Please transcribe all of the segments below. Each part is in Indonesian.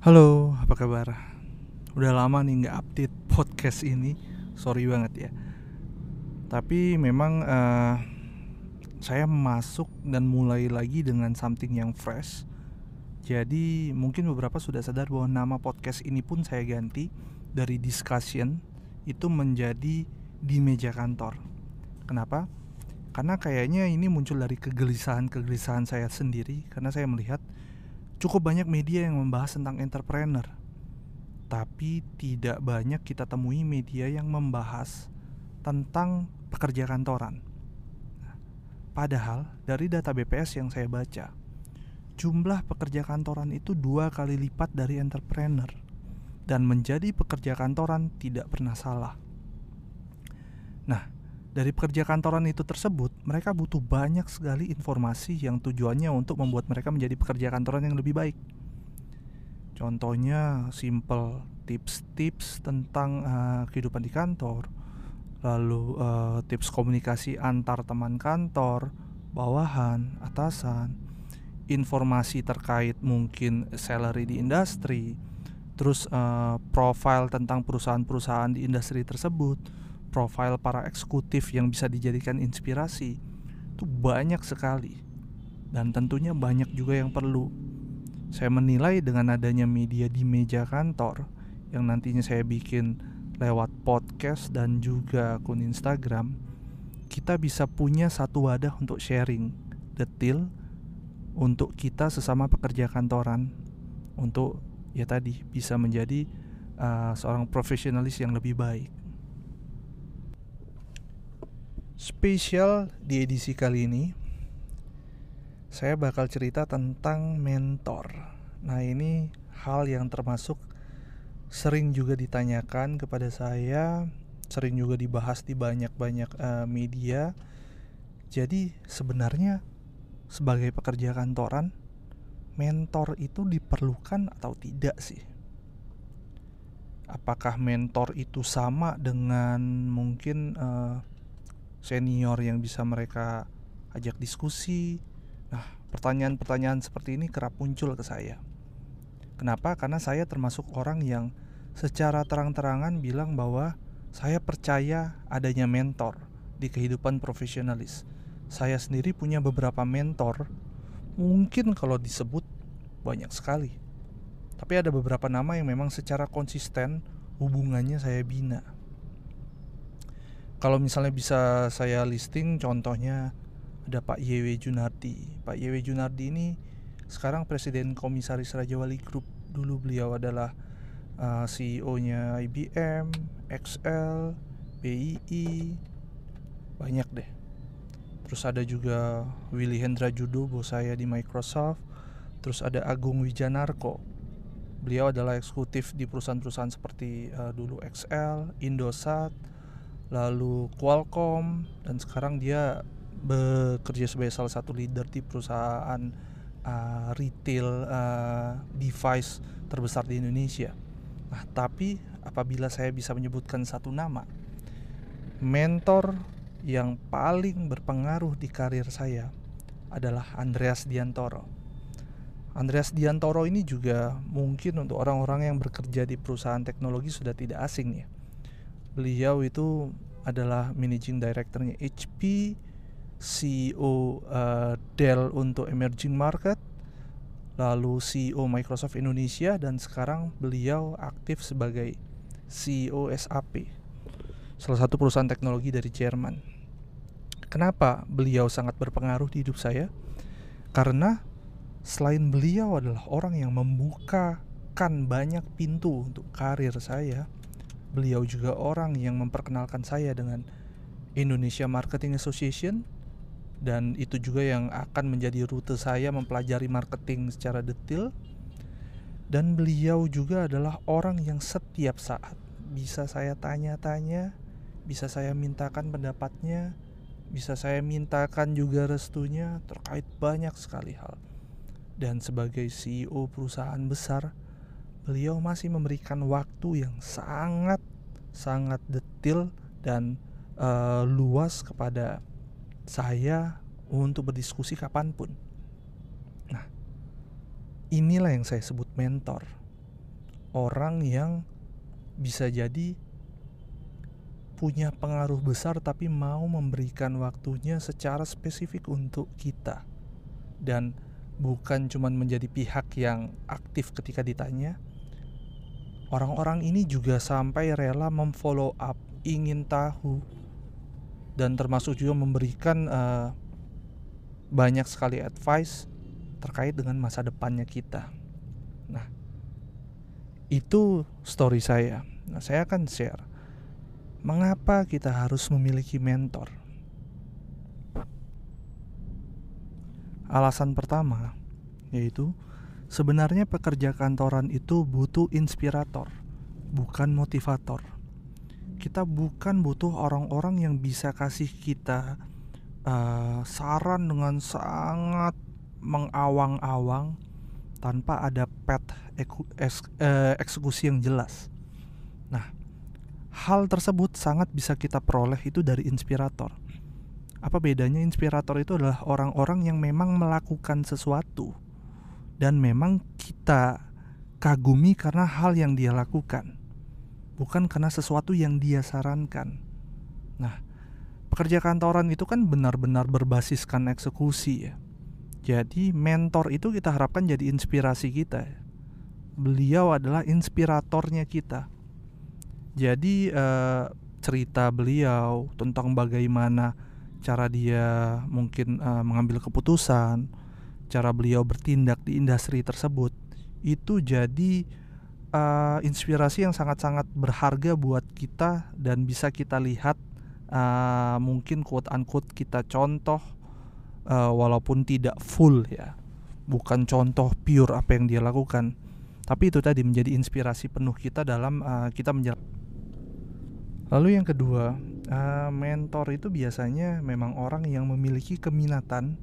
Halo, apa kabar? Udah lama nih nggak update podcast ini, sorry banget ya. Tapi memang uh, saya masuk dan mulai lagi dengan something yang fresh. Jadi mungkin beberapa sudah sadar bahwa nama podcast ini pun saya ganti dari discussion itu menjadi di meja kantor. Kenapa? Karena kayaknya ini muncul dari kegelisahan-kegelisahan saya sendiri karena saya melihat cukup banyak media yang membahas tentang entrepreneur. Tapi tidak banyak kita temui media yang membahas tentang pekerja kantoran. Padahal dari data BPS yang saya baca, jumlah pekerja kantoran itu dua kali lipat dari entrepreneur dan menjadi pekerja kantoran tidak pernah salah. Nah, dari pekerja kantoran itu tersebut, mereka butuh banyak sekali informasi yang tujuannya untuk membuat mereka menjadi pekerja kantoran yang lebih baik. Contohnya simple tips-tips tentang uh, kehidupan di kantor, lalu uh, tips komunikasi antar teman kantor, bawahan, atasan, informasi terkait mungkin salary di industri, terus uh, profile tentang perusahaan-perusahaan di industri tersebut profil para eksekutif yang bisa dijadikan inspirasi itu banyak sekali. Dan tentunya banyak juga yang perlu. Saya menilai dengan adanya media di meja kantor yang nantinya saya bikin lewat podcast dan juga akun Instagram kita bisa punya satu wadah untuk sharing detail untuk kita sesama pekerja kantoran. Untuk ya tadi bisa menjadi uh, seorang profesionalis yang lebih baik Spesial di edisi kali ini Saya bakal cerita tentang mentor Nah ini hal yang termasuk Sering juga ditanyakan kepada saya Sering juga dibahas di banyak-banyak uh, media Jadi sebenarnya Sebagai pekerja kantoran Mentor itu diperlukan atau tidak sih? Apakah mentor itu sama dengan mungkin uh, senior yang bisa mereka ajak diskusi. Nah, pertanyaan-pertanyaan seperti ini kerap muncul ke saya. Kenapa? Karena saya termasuk orang yang secara terang-terangan bilang bahwa saya percaya adanya mentor di kehidupan profesionalis. Saya sendiri punya beberapa mentor, mungkin kalau disebut banyak sekali. Tapi ada beberapa nama yang memang secara konsisten hubungannya saya bina kalau misalnya bisa saya listing contohnya ada Pak YW Junardi. Pak YW Junardi ini sekarang Presiden Komisaris Raja Wali Group. Dulu beliau adalah uh, CEO-nya IBM, XL, BII banyak deh. Terus ada juga Willy Hendra Judo bos saya di Microsoft. Terus ada Agung Wijanarko. Beliau adalah eksekutif di perusahaan-perusahaan seperti uh, dulu XL, Indosat, lalu Qualcomm dan sekarang dia bekerja sebagai salah satu leader di perusahaan uh, retail uh, device terbesar di Indonesia. Nah, tapi apabila saya bisa menyebutkan satu nama, mentor yang paling berpengaruh di karir saya adalah Andreas Diantoro. Andreas Diantoro ini juga mungkin untuk orang-orang yang bekerja di perusahaan teknologi sudah tidak asing ya beliau itu adalah managing directornya HP, CEO uh, eh, Dell untuk emerging market, lalu CEO Microsoft Indonesia dan sekarang beliau aktif sebagai CEO SAP, salah satu perusahaan teknologi dari Jerman. Kenapa beliau sangat berpengaruh di hidup saya? Karena selain beliau adalah orang yang membukakan banyak pintu untuk karir saya, Beliau juga orang yang memperkenalkan saya dengan Indonesia Marketing Association dan itu juga yang akan menjadi rute saya mempelajari marketing secara detail dan beliau juga adalah orang yang setiap saat bisa saya tanya-tanya, bisa saya mintakan pendapatnya, bisa saya mintakan juga restunya terkait banyak sekali hal. Dan sebagai CEO perusahaan besar, beliau masih memberikan waktu yang sangat sangat detil dan uh, luas kepada saya untuk berdiskusi kapan pun. Nah, inilah yang saya sebut mentor. orang yang bisa jadi punya pengaruh besar tapi mau memberikan waktunya secara spesifik untuk kita dan bukan cuma menjadi pihak yang aktif ketika ditanya orang-orang ini juga sampai rela memfollow up ingin tahu dan termasuk juga memberikan uh, banyak sekali advice terkait dengan masa depannya kita nah itu story saya nah saya akan share Mengapa kita harus memiliki mentor? Alasan pertama yaitu sebenarnya pekerja kantoran itu butuh inspirator, bukan motivator. Kita bukan butuh orang-orang yang bisa kasih kita uh, saran dengan sangat mengawang-awang tanpa ada pet eh, eksekusi yang jelas. Nah, hal tersebut sangat bisa kita peroleh itu dari inspirator. Apa bedanya inspirator itu adalah orang-orang yang memang melakukan sesuatu dan memang kita kagumi karena hal yang dia lakukan, bukan karena sesuatu yang dia sarankan. Nah, pekerja kantoran itu kan benar-benar berbasiskan eksekusi ya. Jadi mentor itu kita harapkan jadi inspirasi kita. Beliau adalah inspiratornya kita jadi uh, cerita beliau tentang bagaimana cara dia mungkin uh, mengambil keputusan, cara beliau bertindak di industri tersebut itu jadi uh, inspirasi yang sangat-sangat berharga buat kita dan bisa kita lihat uh, mungkin quote unquote kita contoh uh, walaupun tidak full ya bukan contoh pure apa yang dia lakukan tapi itu tadi menjadi inspirasi penuh kita dalam uh, kita menjalankan Lalu yang kedua, uh, mentor itu biasanya memang orang yang memiliki keminatan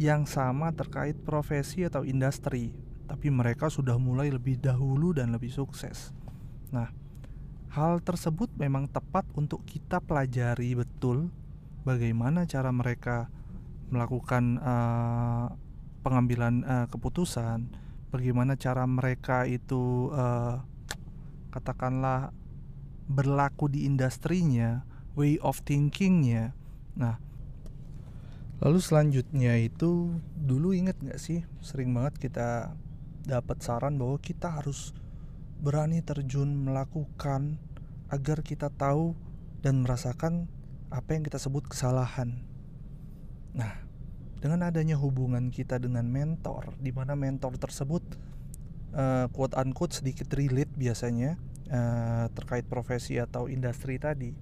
yang sama terkait profesi atau industri, tapi mereka sudah mulai lebih dahulu dan lebih sukses. Nah, hal tersebut memang tepat untuk kita pelajari betul bagaimana cara mereka melakukan uh, pengambilan uh, keputusan, bagaimana cara mereka itu uh, katakanlah berlaku di industrinya, way of thinkingnya. Nah, lalu selanjutnya itu dulu inget nggak sih sering banget kita dapat saran bahwa kita harus berani terjun melakukan agar kita tahu dan merasakan apa yang kita sebut kesalahan. Nah, dengan adanya hubungan kita dengan mentor, di mana mentor tersebut uh, quote unquote sedikit relate biasanya uh, terkait profesi atau industri tadi,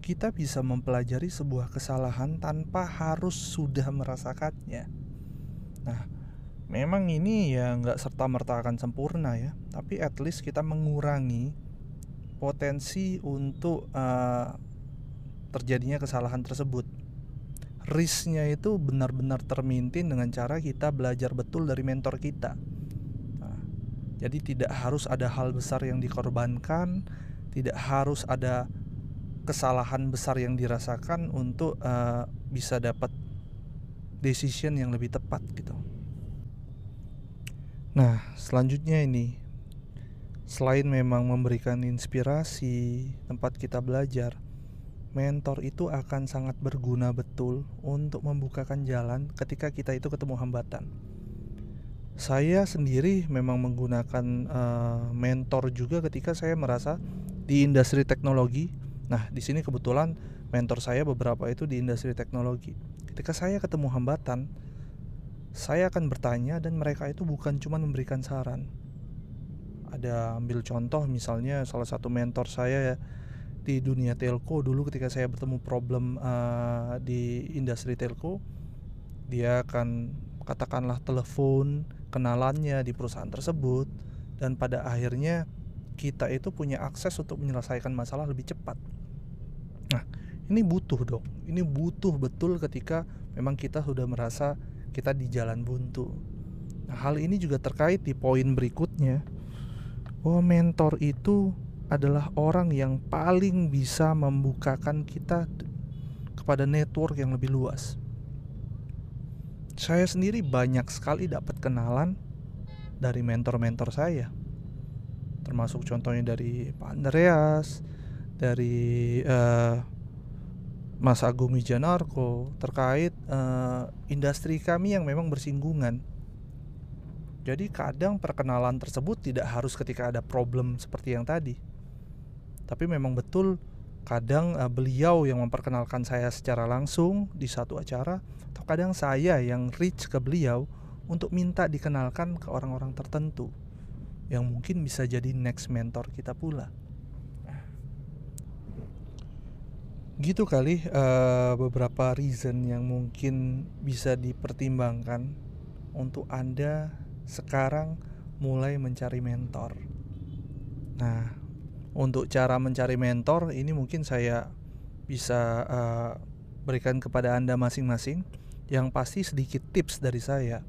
kita bisa mempelajari sebuah kesalahan tanpa harus sudah merasakannya. Nah, memang ini ya nggak serta merta akan sempurna ya, tapi at least kita mengurangi potensi untuk uh, terjadinya kesalahan tersebut. Risknya itu benar-benar termintin dengan cara kita belajar betul dari mentor kita jadi tidak harus ada hal besar yang dikorbankan, tidak harus ada kesalahan besar yang dirasakan untuk uh, bisa dapat decision yang lebih tepat gitu. Nah, selanjutnya ini selain memang memberikan inspirasi, tempat kita belajar, mentor itu akan sangat berguna betul untuk membukakan jalan ketika kita itu ketemu hambatan saya sendiri memang menggunakan uh, mentor juga ketika saya merasa di industri teknologi. Nah, di sini kebetulan mentor saya beberapa itu di industri teknologi. Ketika saya ketemu hambatan, saya akan bertanya dan mereka itu bukan cuma memberikan saran. Ada ambil contoh misalnya salah satu mentor saya ya di dunia telco dulu ketika saya bertemu problem uh, di industri telco, dia akan katakanlah telepon kenalannya di perusahaan tersebut dan pada akhirnya kita itu punya akses untuk menyelesaikan masalah lebih cepat. Nah, ini butuh dong. Ini butuh betul ketika memang kita sudah merasa kita di jalan buntu. Nah, hal ini juga terkait di poin berikutnya. Bahwa mentor itu adalah orang yang paling bisa membukakan kita kepada network yang lebih luas saya sendiri banyak sekali dapat kenalan dari mentor-mentor saya termasuk contohnya dari Pak Andreas dari uh, Mas Agung Wijanarko terkait uh, industri kami yang memang bersinggungan. Jadi kadang perkenalan tersebut tidak harus ketika ada problem seperti yang tadi. Tapi memang betul kadang uh, beliau yang memperkenalkan saya secara langsung di satu acara atau kadang saya yang reach ke beliau untuk minta dikenalkan ke orang-orang tertentu yang mungkin bisa jadi next mentor kita pula. gitu kali uh, beberapa reason yang mungkin bisa dipertimbangkan untuk anda sekarang mulai mencari mentor. Nah, untuk cara mencari mentor ini mungkin saya bisa uh, berikan kepada anda masing-masing. Yang pasti sedikit tips dari saya.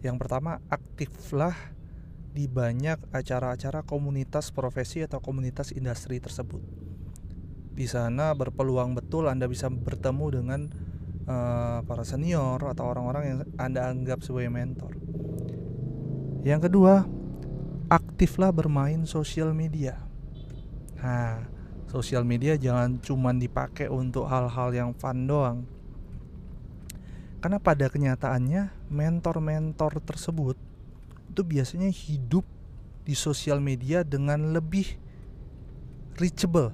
Yang pertama, aktiflah di banyak acara-acara komunitas profesi atau komunitas industri tersebut di sana berpeluang betul Anda bisa bertemu dengan uh, para senior atau orang-orang yang Anda anggap sebagai mentor. Yang kedua, aktiflah bermain sosial media. Nah, sosial media jangan cuma dipakai untuk hal-hal yang fun doang. Karena pada kenyataannya mentor-mentor tersebut itu biasanya hidup di sosial media dengan lebih reachable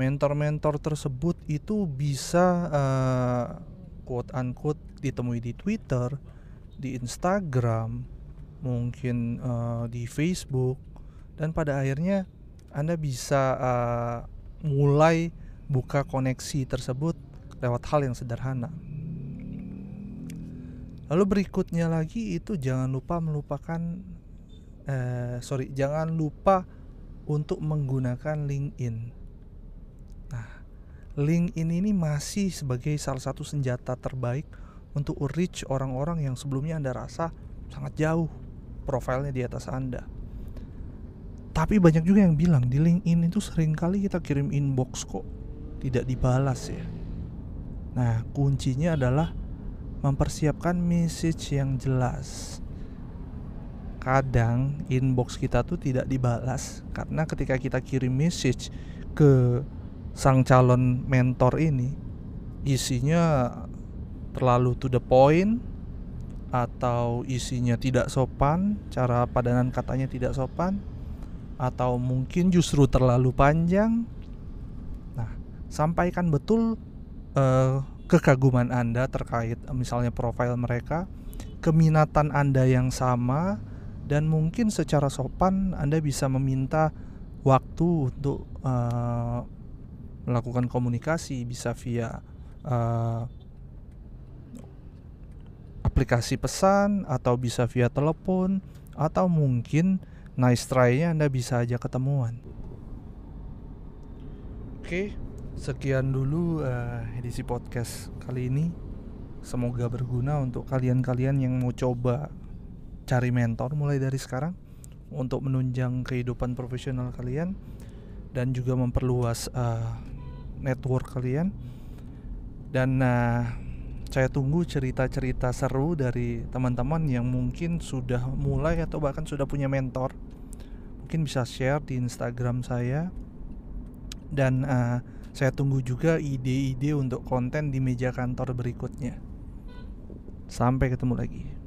mentor-mentor tersebut itu bisa uh, quote unquote ditemui di Twitter, di Instagram, mungkin uh, di Facebook dan pada akhirnya Anda bisa uh, mulai buka koneksi tersebut lewat hal yang sederhana. Lalu berikutnya lagi itu jangan lupa melupakan eh, sorry jangan lupa untuk menggunakan LinkedIn LinkedIn ini masih sebagai salah satu senjata terbaik untuk reach orang-orang yang sebelumnya Anda rasa sangat jauh profilnya di atas Anda. Tapi banyak juga yang bilang di LinkedIn itu sering kali kita kirim inbox kok tidak dibalas ya. Nah, kuncinya adalah mempersiapkan message yang jelas. Kadang inbox kita tuh tidak dibalas karena ketika kita kirim message ke sang calon mentor ini isinya terlalu to the point atau isinya tidak sopan, cara padanan katanya tidak sopan atau mungkin justru terlalu panjang. Nah, sampaikan betul uh, kekaguman Anda terkait misalnya profil mereka, keminatan Anda yang sama dan mungkin secara sopan Anda bisa meminta waktu untuk uh, melakukan komunikasi bisa via uh, aplikasi pesan atau bisa via telepon atau mungkin nice try-nya Anda bisa aja ketemuan. Oke, sekian dulu uh, edisi podcast kali ini. Semoga berguna untuk kalian-kalian yang mau coba cari mentor mulai dari sekarang untuk menunjang kehidupan profesional kalian dan juga memperluas uh, network kalian dan uh, saya tunggu cerita-cerita seru dari teman-teman yang mungkin sudah mulai atau bahkan sudah punya mentor. Mungkin bisa share di Instagram saya. Dan uh, saya tunggu juga ide-ide untuk konten di meja kantor berikutnya. Sampai ketemu lagi